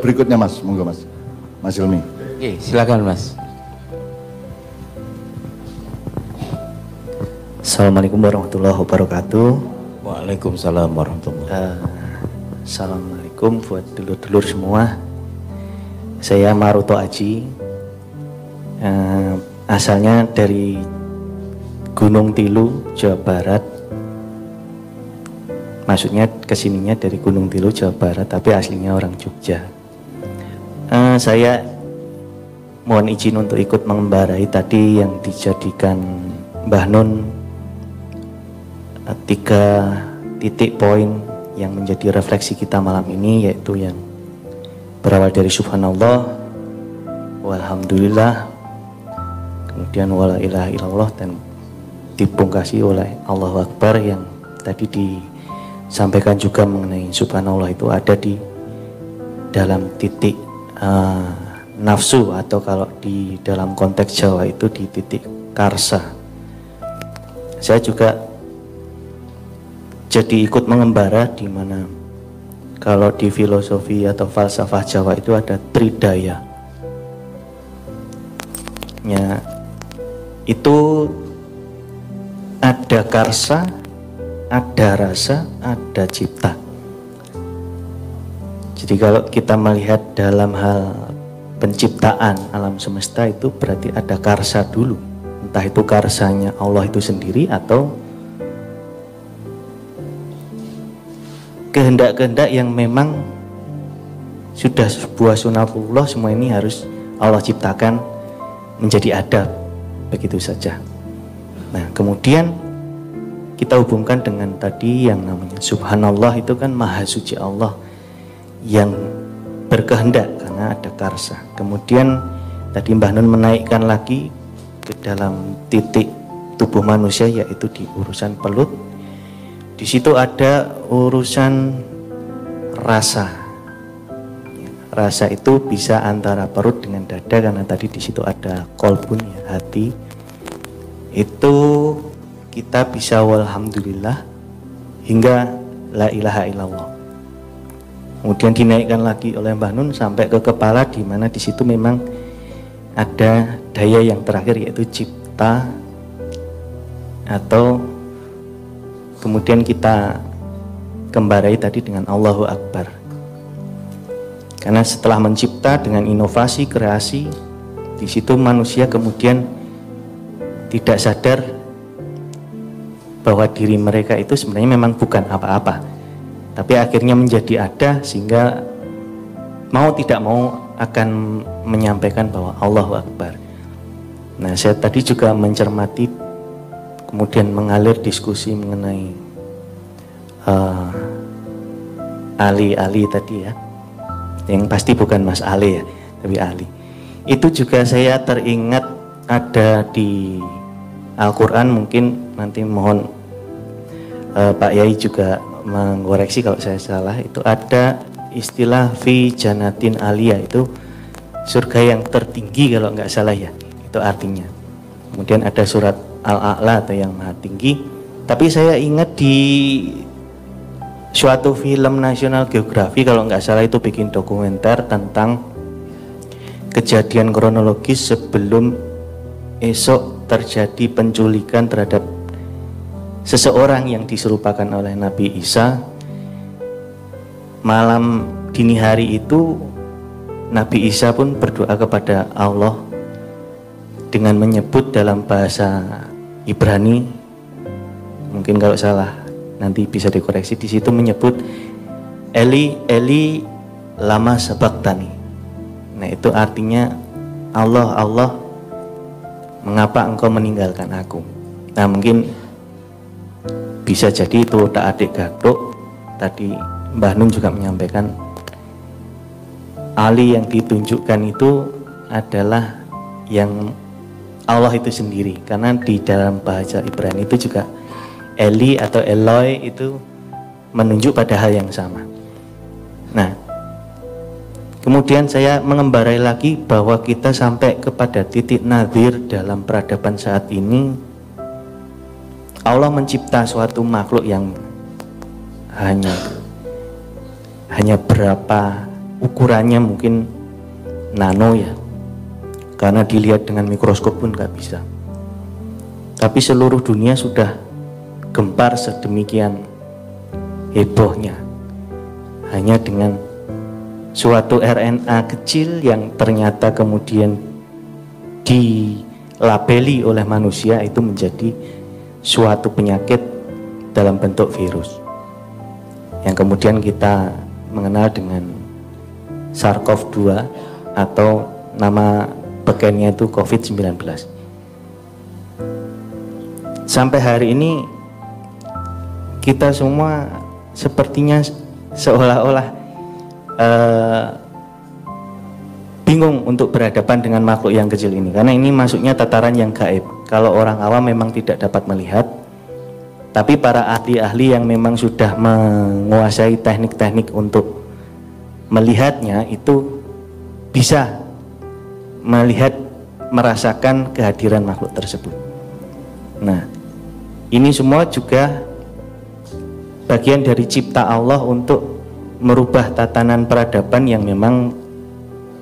berikutnya Mas, monggo Mas. Mas Ilmi. Oke, silakan Mas. Assalamualaikum warahmatullahi wabarakatuh. Waalaikumsalam warahmatullahi Uh, Assalamualaikum buat dulur-dulur semua. Saya Maruto Aji. Uh, asalnya dari Gunung Tilu, Jawa Barat. Maksudnya ke sininya dari Gunung Tilu, Jawa Barat, tapi aslinya orang Jogja. Uh, saya mohon izin untuk ikut mengembarai tadi yang dijadikan Mbah Nun. Tiga titik poin yang menjadi refleksi kita malam ini yaitu yang berawal dari subhanallah walhamdulillah kemudian wala ilaha illallah dan dipungkasi oleh Allah Akbar yang tadi disampaikan juga mengenai subhanallah itu ada di dalam titik uh, nafsu atau kalau di dalam konteks Jawa itu di titik karsa saya juga jadi ikut mengembara di mana kalau di filosofi atau falsafah Jawa itu ada tridaya. Ya, itu ada karsa, ada rasa, ada cipta. Jadi kalau kita melihat dalam hal penciptaan alam semesta itu berarti ada karsa dulu. Entah itu karsanya Allah itu sendiri atau kehendak-kehendak yang memang sudah sebuah sunatullah semua ini harus Allah ciptakan menjadi ada begitu saja. Nah kemudian kita hubungkan dengan tadi yang namanya Subhanallah itu kan Maha Suci Allah yang berkehendak karena ada karsa. Kemudian tadi Mbah Nun menaikkan lagi ke dalam titik tubuh manusia yaitu di urusan pelut di situ ada urusan rasa. Rasa itu bisa antara perut dengan dada karena tadi di situ ada kolbun ya, hati. Itu kita bisa walhamdulillah hingga la ilaha illallah. Kemudian dinaikkan lagi oleh Mbah Nun sampai ke kepala di mana di situ memang ada daya yang terakhir yaitu cipta atau kemudian kita kembarai tadi dengan Allahu Akbar. Karena setelah mencipta dengan inovasi, kreasi, di situ manusia kemudian tidak sadar bahwa diri mereka itu sebenarnya memang bukan apa-apa. Tapi akhirnya menjadi ada sehingga mau tidak mau akan menyampaikan bahwa Allahu Akbar. Nah, saya tadi juga mencermati kemudian mengalir diskusi mengenai uh, Ali Ali tadi ya yang pasti bukan Mas Ali ya tapi Ali itu juga saya teringat ada di Al-Quran mungkin nanti mohon uh, Pak Yai juga mengoreksi kalau saya salah itu ada istilah fi janatin alia itu surga yang tertinggi kalau nggak salah ya itu artinya. Kemudian ada surat al-a'la atau yang maha tinggi. Tapi saya ingat di suatu film nasional geografi kalau nggak salah itu bikin dokumenter tentang kejadian kronologis sebelum esok terjadi penculikan terhadap seseorang yang diserupakan oleh Nabi Isa malam dini hari itu Nabi Isa pun berdoa kepada Allah dengan menyebut dalam bahasa Ibrani mungkin kalau salah nanti bisa dikoreksi di situ menyebut Eli Eli lama sebak tani nah itu artinya Allah Allah mengapa engkau meninggalkan aku? Nah mungkin bisa jadi itu tak adik gaduk tadi Mbah Nun juga menyampaikan Ali yang ditunjukkan itu adalah yang Allah itu sendiri karena di dalam bahasa Ibrani itu juga Eli atau Eloi itu menunjuk pada hal yang sama. Nah, kemudian saya mengembarai lagi bahwa kita sampai kepada titik nadir dalam peradaban saat ini. Allah mencipta suatu makhluk yang hanya hanya berapa ukurannya mungkin nano ya. Karena dilihat dengan mikroskop pun nggak bisa. Tapi seluruh dunia sudah gempar sedemikian hebohnya. Hanya dengan suatu RNA kecil yang ternyata kemudian dilabeli oleh manusia itu menjadi suatu penyakit dalam bentuk virus. Yang kemudian kita mengenal dengan SARS-CoV-2 atau nama bekennya itu COVID-19 sampai hari ini kita semua sepertinya seolah-olah uh, bingung untuk berhadapan dengan makhluk yang kecil ini. Karena ini masuknya tataran yang gaib kalau orang awam memang tidak dapat melihat tapi para ahli-ahli yang memang sudah menguasai teknik-teknik untuk melihatnya itu bisa melihat merasakan kehadiran makhluk tersebut. Nah, ini semua juga bagian dari cipta Allah untuk merubah tatanan peradaban yang memang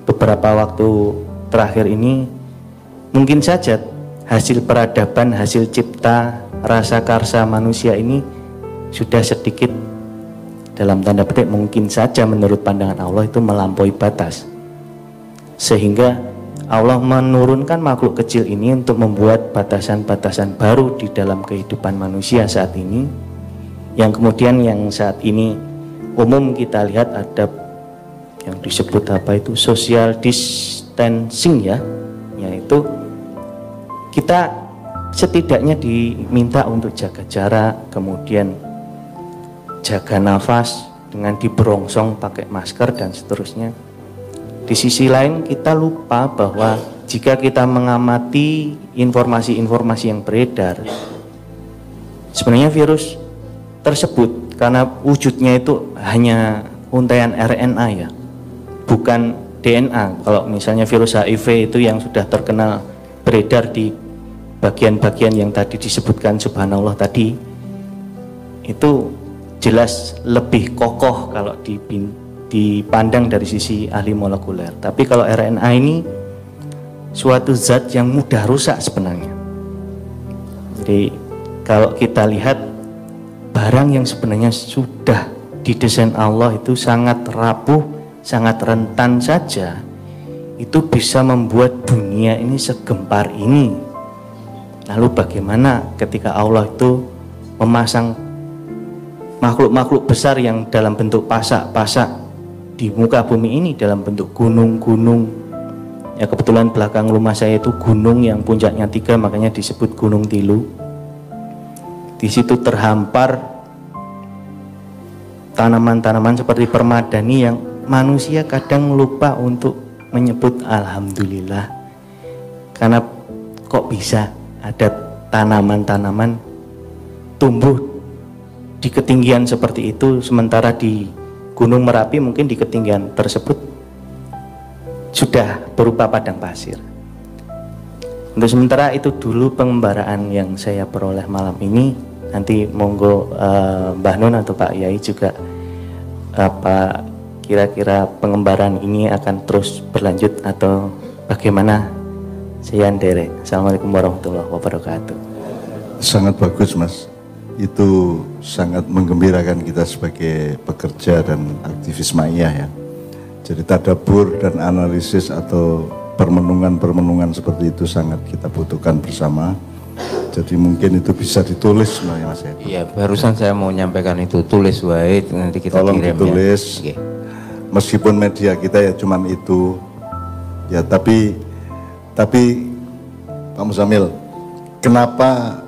beberapa waktu terakhir ini mungkin saja hasil peradaban, hasil cipta rasa karsa manusia ini sudah sedikit. Dalam tanda petik mungkin saja menurut pandangan Allah itu melampaui batas. Sehingga Allah menurunkan makhluk kecil ini untuk membuat batasan-batasan baru di dalam kehidupan manusia saat ini. Yang kemudian yang saat ini umum kita lihat ada yang disebut apa itu social distancing ya yaitu kita setidaknya diminta untuk jaga jarak, kemudian jaga nafas dengan diberongsong pakai masker dan seterusnya. Di sisi lain kita lupa bahwa jika kita mengamati informasi-informasi yang beredar, sebenarnya virus tersebut karena wujudnya itu hanya untaian RNA ya, bukan DNA. Kalau misalnya virus HIV itu yang sudah terkenal beredar di bagian-bagian yang tadi disebutkan subhanallah tadi itu jelas lebih kokoh kalau dipandang dari sisi ahli molekuler. Tapi kalau RNA ini suatu zat yang mudah rusak sebenarnya. Jadi kalau kita lihat barang yang sebenarnya sudah didesain Allah itu sangat rapuh, sangat rentan saja, itu bisa membuat dunia ini segempar ini Lalu bagaimana ketika Allah itu memasang makhluk-makhluk besar yang dalam bentuk pasak-pasak di muka bumi ini dalam bentuk gunung-gunung. Ya kebetulan belakang rumah saya itu gunung yang puncaknya tiga makanya disebut Gunung Tilu. Di situ terhampar tanaman-tanaman seperti permadani yang manusia kadang lupa untuk menyebut alhamdulillah. Karena kok bisa ada tanaman-tanaman tumbuh di ketinggian seperti itu sementara di Gunung Merapi mungkin di ketinggian tersebut sudah berupa padang pasir. Untuk sementara itu dulu pengembaraan yang saya peroleh malam ini. Nanti monggo uh, Mbah Nun atau Pak Yai juga apa kira-kira pengembaraan ini akan terus berlanjut atau bagaimana saya Andere. Assalamualaikum warahmatullahi wabarakatuh. Sangat bagus mas. Itu sangat menggembirakan kita sebagai pekerja dan aktivis maya ya. Jadi tadabur dan analisis atau permenungan-permenungan seperti itu sangat kita butuhkan bersama. Jadi mungkin itu bisa ditulis sebenarnya Mas ya. Iya, barusan saya mau menyampaikan itu tulis wae nanti kita Tolong kirim ditulis. ya. Meskipun media kita ya cuman itu. Ya tapi tapi Pak Musamil, kenapa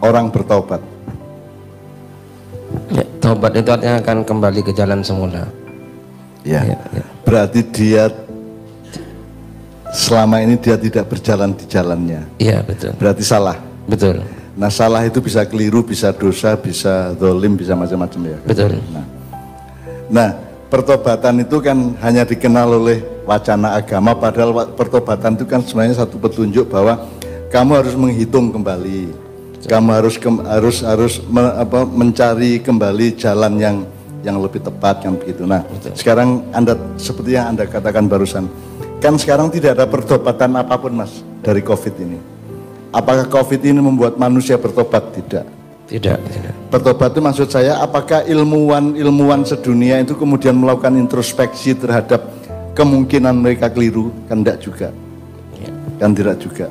orang bertobat? Ya, tobat itu artinya akan kembali ke jalan semula. Ya. Ya, ya. Berarti dia selama ini dia tidak berjalan di jalannya. Iya betul, Berarti salah. betul, Nah salah itu bisa keliru, bisa dosa, bisa dolim, bisa macam-macam ya. betul. Nah, nah pertobatan itu kan hanya dikenal oleh wacana agama padahal pertobatan itu kan sebenarnya satu petunjuk bahwa kamu harus menghitung kembali kamu harus kem- harus harus me- apa, mencari kembali jalan yang yang lebih tepat kan begitu. Nah, sekarang Anda seperti yang Anda katakan barusan, kan sekarang tidak ada pertobatan apa pun Mas dari Covid ini. Apakah Covid ini membuat manusia bertobat? Tidak. Tidak, tidak. Bertobat itu maksud saya apakah ilmuwan-ilmuwan sedunia itu kemudian melakukan introspeksi terhadap kemungkinan mereka keliru? Kan tidak juga. Kan tidak juga.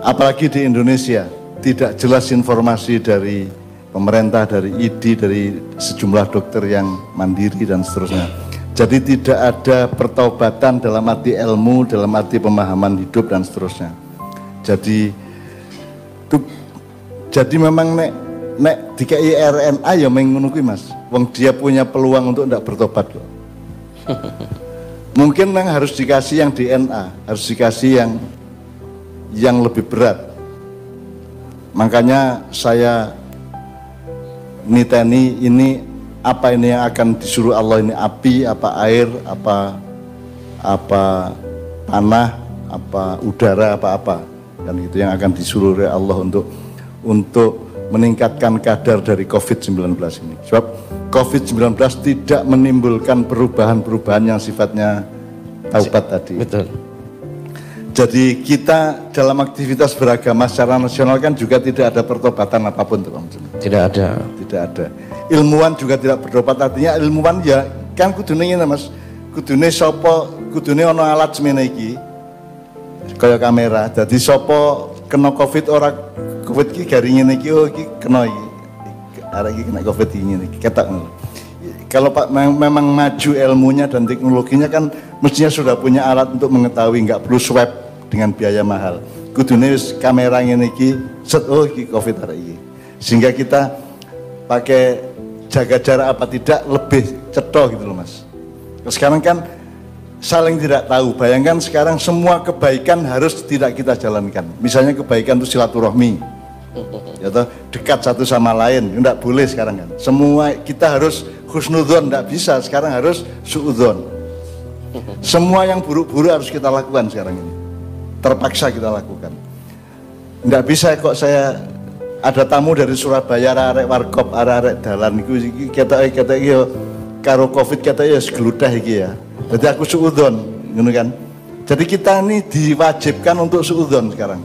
Apalagi di Indonesia tidak jelas informasi dari pemerintah, dari ID, dari sejumlah dokter yang mandiri dan seterusnya. Jadi tidak ada pertobatan dalam arti ilmu, dalam arti pemahaman hidup dan seterusnya. Jadi itu jadi memang nek nek di RNA ya mengunukui Mas. Wong dia punya peluang untuk tidak bertobat kok. Mungkin yang harus dikasih yang DNA, harus dikasih yang yang lebih berat. Makanya saya niteni ini apa ini yang akan disuruh Allah ini api, apa air, apa apa tanah, apa udara, apa apa dan itu yang akan disuruh oleh Allah untuk untuk meningkatkan kadar dari COVID-19 ini. Sebab COVID-19 tidak menimbulkan perubahan-perubahan yang sifatnya taubat tadi. Betul. Jadi kita dalam aktivitas beragama secara nasional kan juga tidak ada pertobatan apa pun tuh Om. Tidak ada. Tidak ada. Ilmuwan juga tidak bertobat artinya ilmuwan ya kan kudune ngene Mas. Kudune sapa kudune ana alat semene iki kaya kamera. Jadi sapa kena Covid ora Covid iki garing ngene iki oh iki kena. Arek iki kena Covid iki. Ketok ngono. Kalau Pak mem- memang maju ilmunya dan teknologinya kan mestinya sudah punya alat untuk mengetahui nggak perlu swab dengan biaya mahal. Kudune kamera ngene iki set oh iki Covid arek iki. Sehingga kita pakai jaga jarak apa tidak lebih cetok gitu loh Mas. Sekarang kan saling tidak tahu. Bayangkan sekarang semua kebaikan harus tidak kita jalankan. Misalnya kebaikan itu silaturahmi. Ya toh, dekat satu sama lain. Enggak boleh sekarang kan. Semua kita harus husnudzon, enggak bisa. Sekarang harus suudzon. Semua yang buruk-buruk harus kita lakukan sekarang ini. Terpaksa kita lakukan. Enggak bisa kok saya ada tamu dari Surabaya arek warkop arek dalan iku ketok iki yo karo Covid ketok ya segludah iki ya. Jadi aku suudzon, ngono kan. Jadi kita ini diwajibkan untuk suudzon sekarang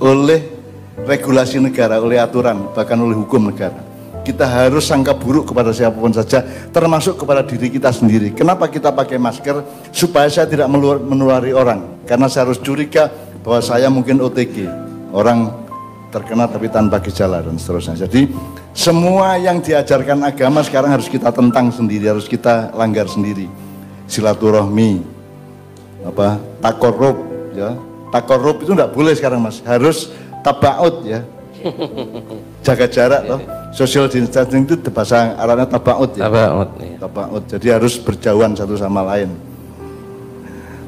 oleh regulasi negara, oleh aturan, bahkan oleh hukum negara. Kita harus sangka buruk kepada siapa pun saja, termasuk kepada diri kita sendiri. Kenapa kita pakai masker? Supaya saya tidak menulari orang. Karena saya harus curiga bahwa saya mungkin OTG, orang terkena tapi tanpa gejala dan seterusnya. Jadi semua yang diajarkan agama sekarang harus kita tentang sendiri, harus kita langgar sendiri. Silaturahmi, apa takorup ya takorup itu enggak boleh sekarang mas harus tabaut ya. Jaga jarak toh. Social distancing itu bahasa arahnya tabaut ya. Tabaut. iya. tabaut. Jadi harus berjauhan satu sama lain.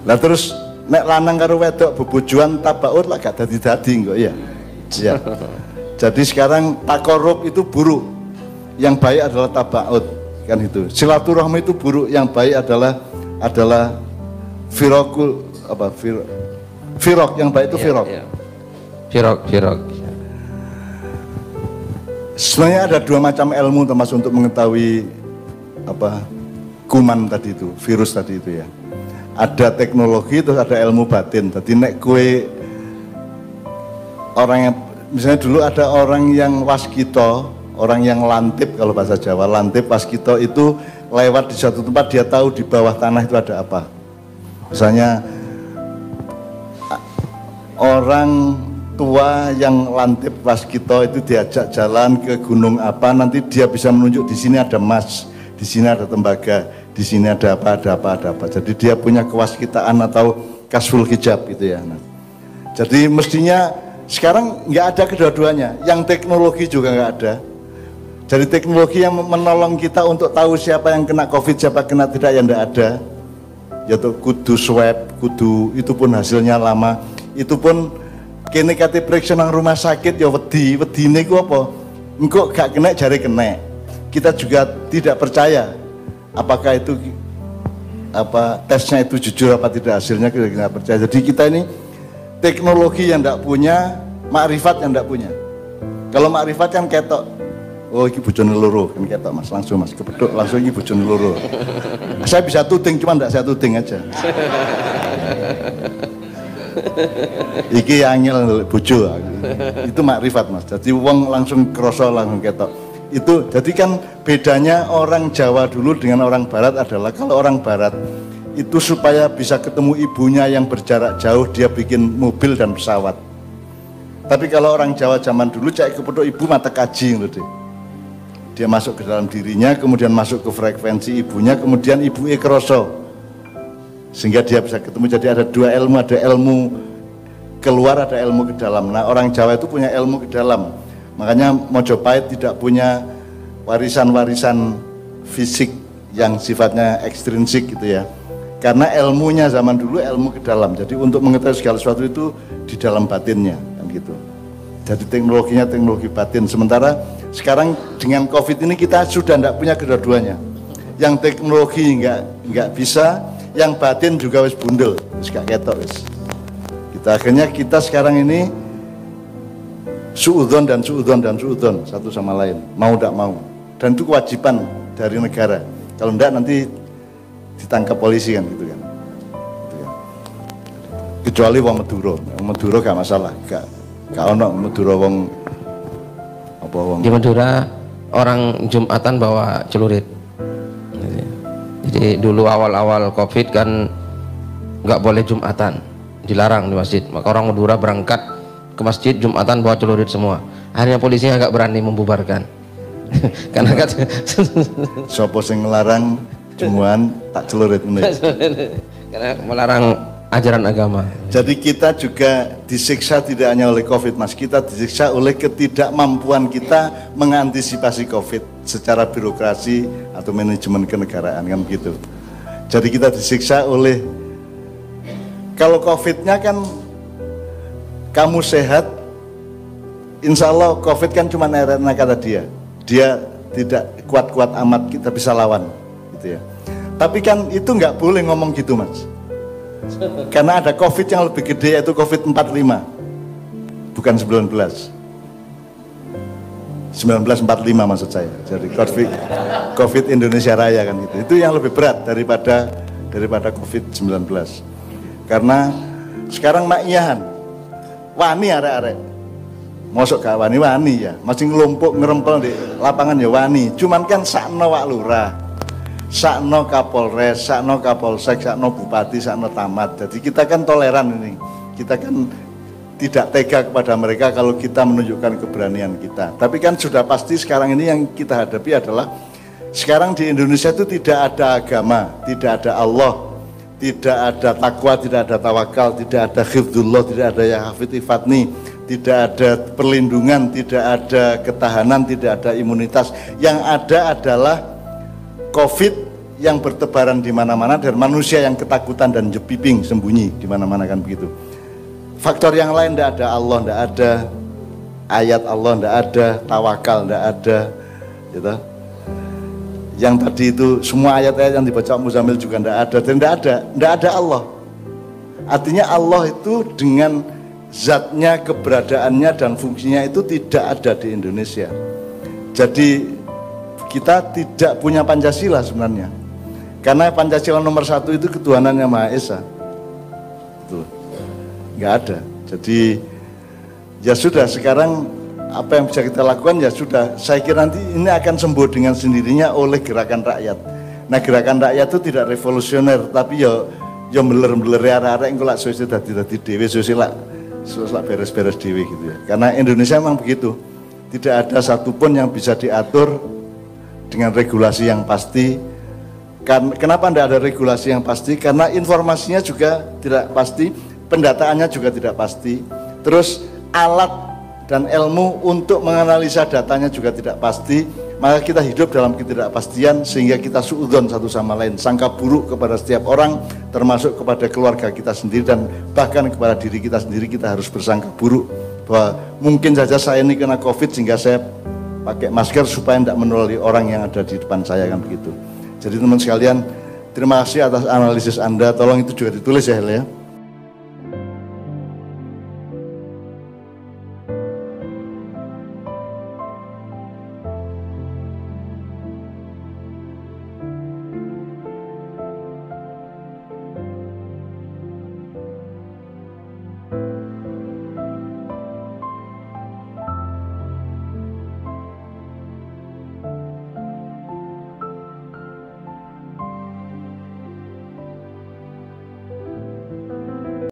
Lah terus nek lanang karo wedok bebojoan tabaut lah gak dadi-dadi kok iya. Iya. Jadi sekarang takorup itu buruk. Yang baik adalah tabaut kan itu. Silaturahmi itu buruk yang baik adalah adalah firokul apa fir, firok. Yang baik itu Iya, firok. iya. Firok, firok. Sebenarnya ada dua macam ilmu termasuk untuk mengetahui apa kuman tadi itu, virus tadi itu ya. Ada teknologi terus ada ilmu batin. Tadi nek kue orang yang misalnya dulu ada orang yang waskito, orang yang lantip kalau bahasa Jawa, lantip waskito itu lewat di satu tempat dia tahu di bawah tanah itu ada apa. Misalnya orang tua yang lantip waskito itu diajak jalan ke gunung apa nanti dia bisa menunjuk di sini ada emas, di sini ada tembaga, di sini ada apa, ada apa, ada apa. Jadi dia punya kewaskitaan atau kasful hijab gitu ya. Nah, jadi mestinya sekarang nggak ada kedua-duanya. Yang teknologi juga nggak ada. Jadi teknologi yang menolong kita untuk tahu siapa yang kena COVID, siapa kena tidak yang tidak ada. Yaitu kudu swab, kudu itu pun hasilnya lama. Itu pun kini kate periksa nang rumah sakit ya wedi, ini apa? Engkau gak kena jari kena. Kita juga tidak percaya apakah itu apa tesnya itu jujur apa tidak hasilnya kita tidak percaya. Jadi kita ini teknologi yang tidak punya, makrifat yang tidak punya. Kalau makrifat kan ketok, oh iki bojone loro kan ketok mas langsung mas kepeduk langsung iki bojone loro saya bisa tuding cuma enggak saya tuding aja iki angel bojo itu makrifat mas. Jadi wong langsung kroso langsung ketok. Itu jadi kan bedanya orang Jawa dulu dengan orang Barat adalah kalau orang Barat itu supaya bisa ketemu ibunya yang berjarak jauh dia bikin mobil dan pesawat. Tapi kalau orang Jawa zaman dulu cek kepeduk ibu mata kaji loh deh. Dia masuk ke dalam dirinya kemudian masuk ke frekuensi ibunya kemudian ibu ekroso sehingga dia bisa ketemu. Jadi ada dua ilmu ada ilmu keluar ada ilmu ke dalam. Nah orang Jawa itu punya ilmu ke dalam. Makanya Mojopahit tidak punya warisan-warisan fisik yang sifatnya ekstrinsik gitu ya. Karena ilmunya zaman dulu ilmu ke dalam. Jadi untuk mengetahui segala sesuatu itu di dalam batinnya kan gitu. Jadi teknologinya teknologi batin. Sementara sekarang dengan covid ini kita sudah tidak punya kedua-duanya. Yang teknologi nggak nggak bisa yang batin juga wis bundel wis gak ketok wis. Kita akhirnya kita sekarang ini suudon dan suudon dan suudon satu sama lain mau tidak mau. Dan itu kewajiban dari negara. Kalau tidak nanti ditangkap polisi kan gitu kan, gitu kan. kecuali wong Maduro. Wong Maduro gak masalah gak gak ono Maduro wong apa wong? Di Madura orang Jumatan bawa celurit. Jadi dulu awal-awal Covid kan nggak boleh Jumatan, dilarang di masjid. Maka orang Madura berangkat ke masjid Jumatan bawa celurit semua. Akhirnya polisinya agak berani membubarkan. Karena kan sopo sing ngelarang cumuan tak celurit karena melarang ajaran agama. Jadi kita juga disiksa tidak hanya oleh COVID mas, kita disiksa oleh ketidakmampuan kita mengantisipasi COVID secara birokrasi atau manajemen kenegaraan kan begitu. Jadi kita disiksa oleh kalau COVID-nya kan kamu sehat, insya Allah COVID kan cuma arena kata dia, dia tidak kuat-kuat amat kita bisa lawan, gitu ya. Tapi kan itu nggak boleh ngomong gitu mas. Karena ada COVID yang lebih gede yaitu COVID 45 Bukan 19 1945 maksud saya. Jadi COVID, COVID Indonesia Raya kan itu Itu yang lebih berat daripada daripada COVID 19 Karena sekarang makiyahan Wani arek-arek. Masuk gak wani-wani ya. Masih ngelumpuk ngerempel di lapangan ya wani. Cuman kan sakno wak lurah sakno kapolres, sakno kapolsek, sakno bupati, sakno tamat. Jadi kita kan toleran ini. Kita kan tidak tega kepada mereka kalau kita menunjukkan keberanian kita. Tapi kan sudah pasti sekarang ini yang kita hadapi adalah sekarang di Indonesia itu tidak ada agama, tidak ada Allah, tidak ada takwa, tidak ada tawakal, tidak ada khifdullah, tidak ada ya hafid ifatni, tidak ada perlindungan, tidak ada ketahanan, tidak ada imunitas. Yang ada adalah COVID yang bertebaran di mana-mana dan manusia yang ketakutan dan jepiping sembunyi di mana-mana kan begitu. Faktor yang lain tidak ada Allah, tidak ada ayat Allah, tidak ada tawakal, tidak ada, gitu. Yang tadi itu semua ayat-ayat yang dibaca Muzamil juga tidak ada tidak ada, tidak ada Allah. Artinya Allah itu dengan zatnya, keberadaannya dan fungsinya itu tidak ada di Indonesia. Jadi kita tidak punya Pancasila sebenarnya. Karena Pancasila nomor satu itu ketuhanan yang Maha Esa. Itu nggak ada. Jadi ya sudah sekarang apa yang bisa kita lakukan ya sudah. Saya kira nanti ini akan sembuh dengan sendirinya oleh gerakan rakyat. Nah gerakan rakyat itu tidak revolusioner tapi ya ya beler-beler arah-arah yang suwe dadi dhewe suwe suwe beres-beres dewi gitu ya. Karena Indonesia memang begitu. Tidak ada satupun yang bisa diatur dengan regulasi yang pasti. Kan, kenapa tidak ada regulasi yang pasti? Karena informasinya juga tidak pasti, pendataannya juga tidak pasti. Terus alat dan ilmu untuk menganalisa datanya juga tidak pasti. Maka kita hidup dalam ketidakpastian sehingga kita suudon satu sama lain, sangka buruk kepada setiap orang, termasuk kepada keluarga kita sendiri dan bahkan kepada diri kita sendiri kita harus bersangka buruk bahwa mungkin saja saya ini kena covid sehingga saya pakai masker supaya tidak menulari orang yang ada di depan saya kan begitu. Jadi teman sekalian, terima kasih atas analisis Anda. Tolong itu juga ditulis ya Hel ya.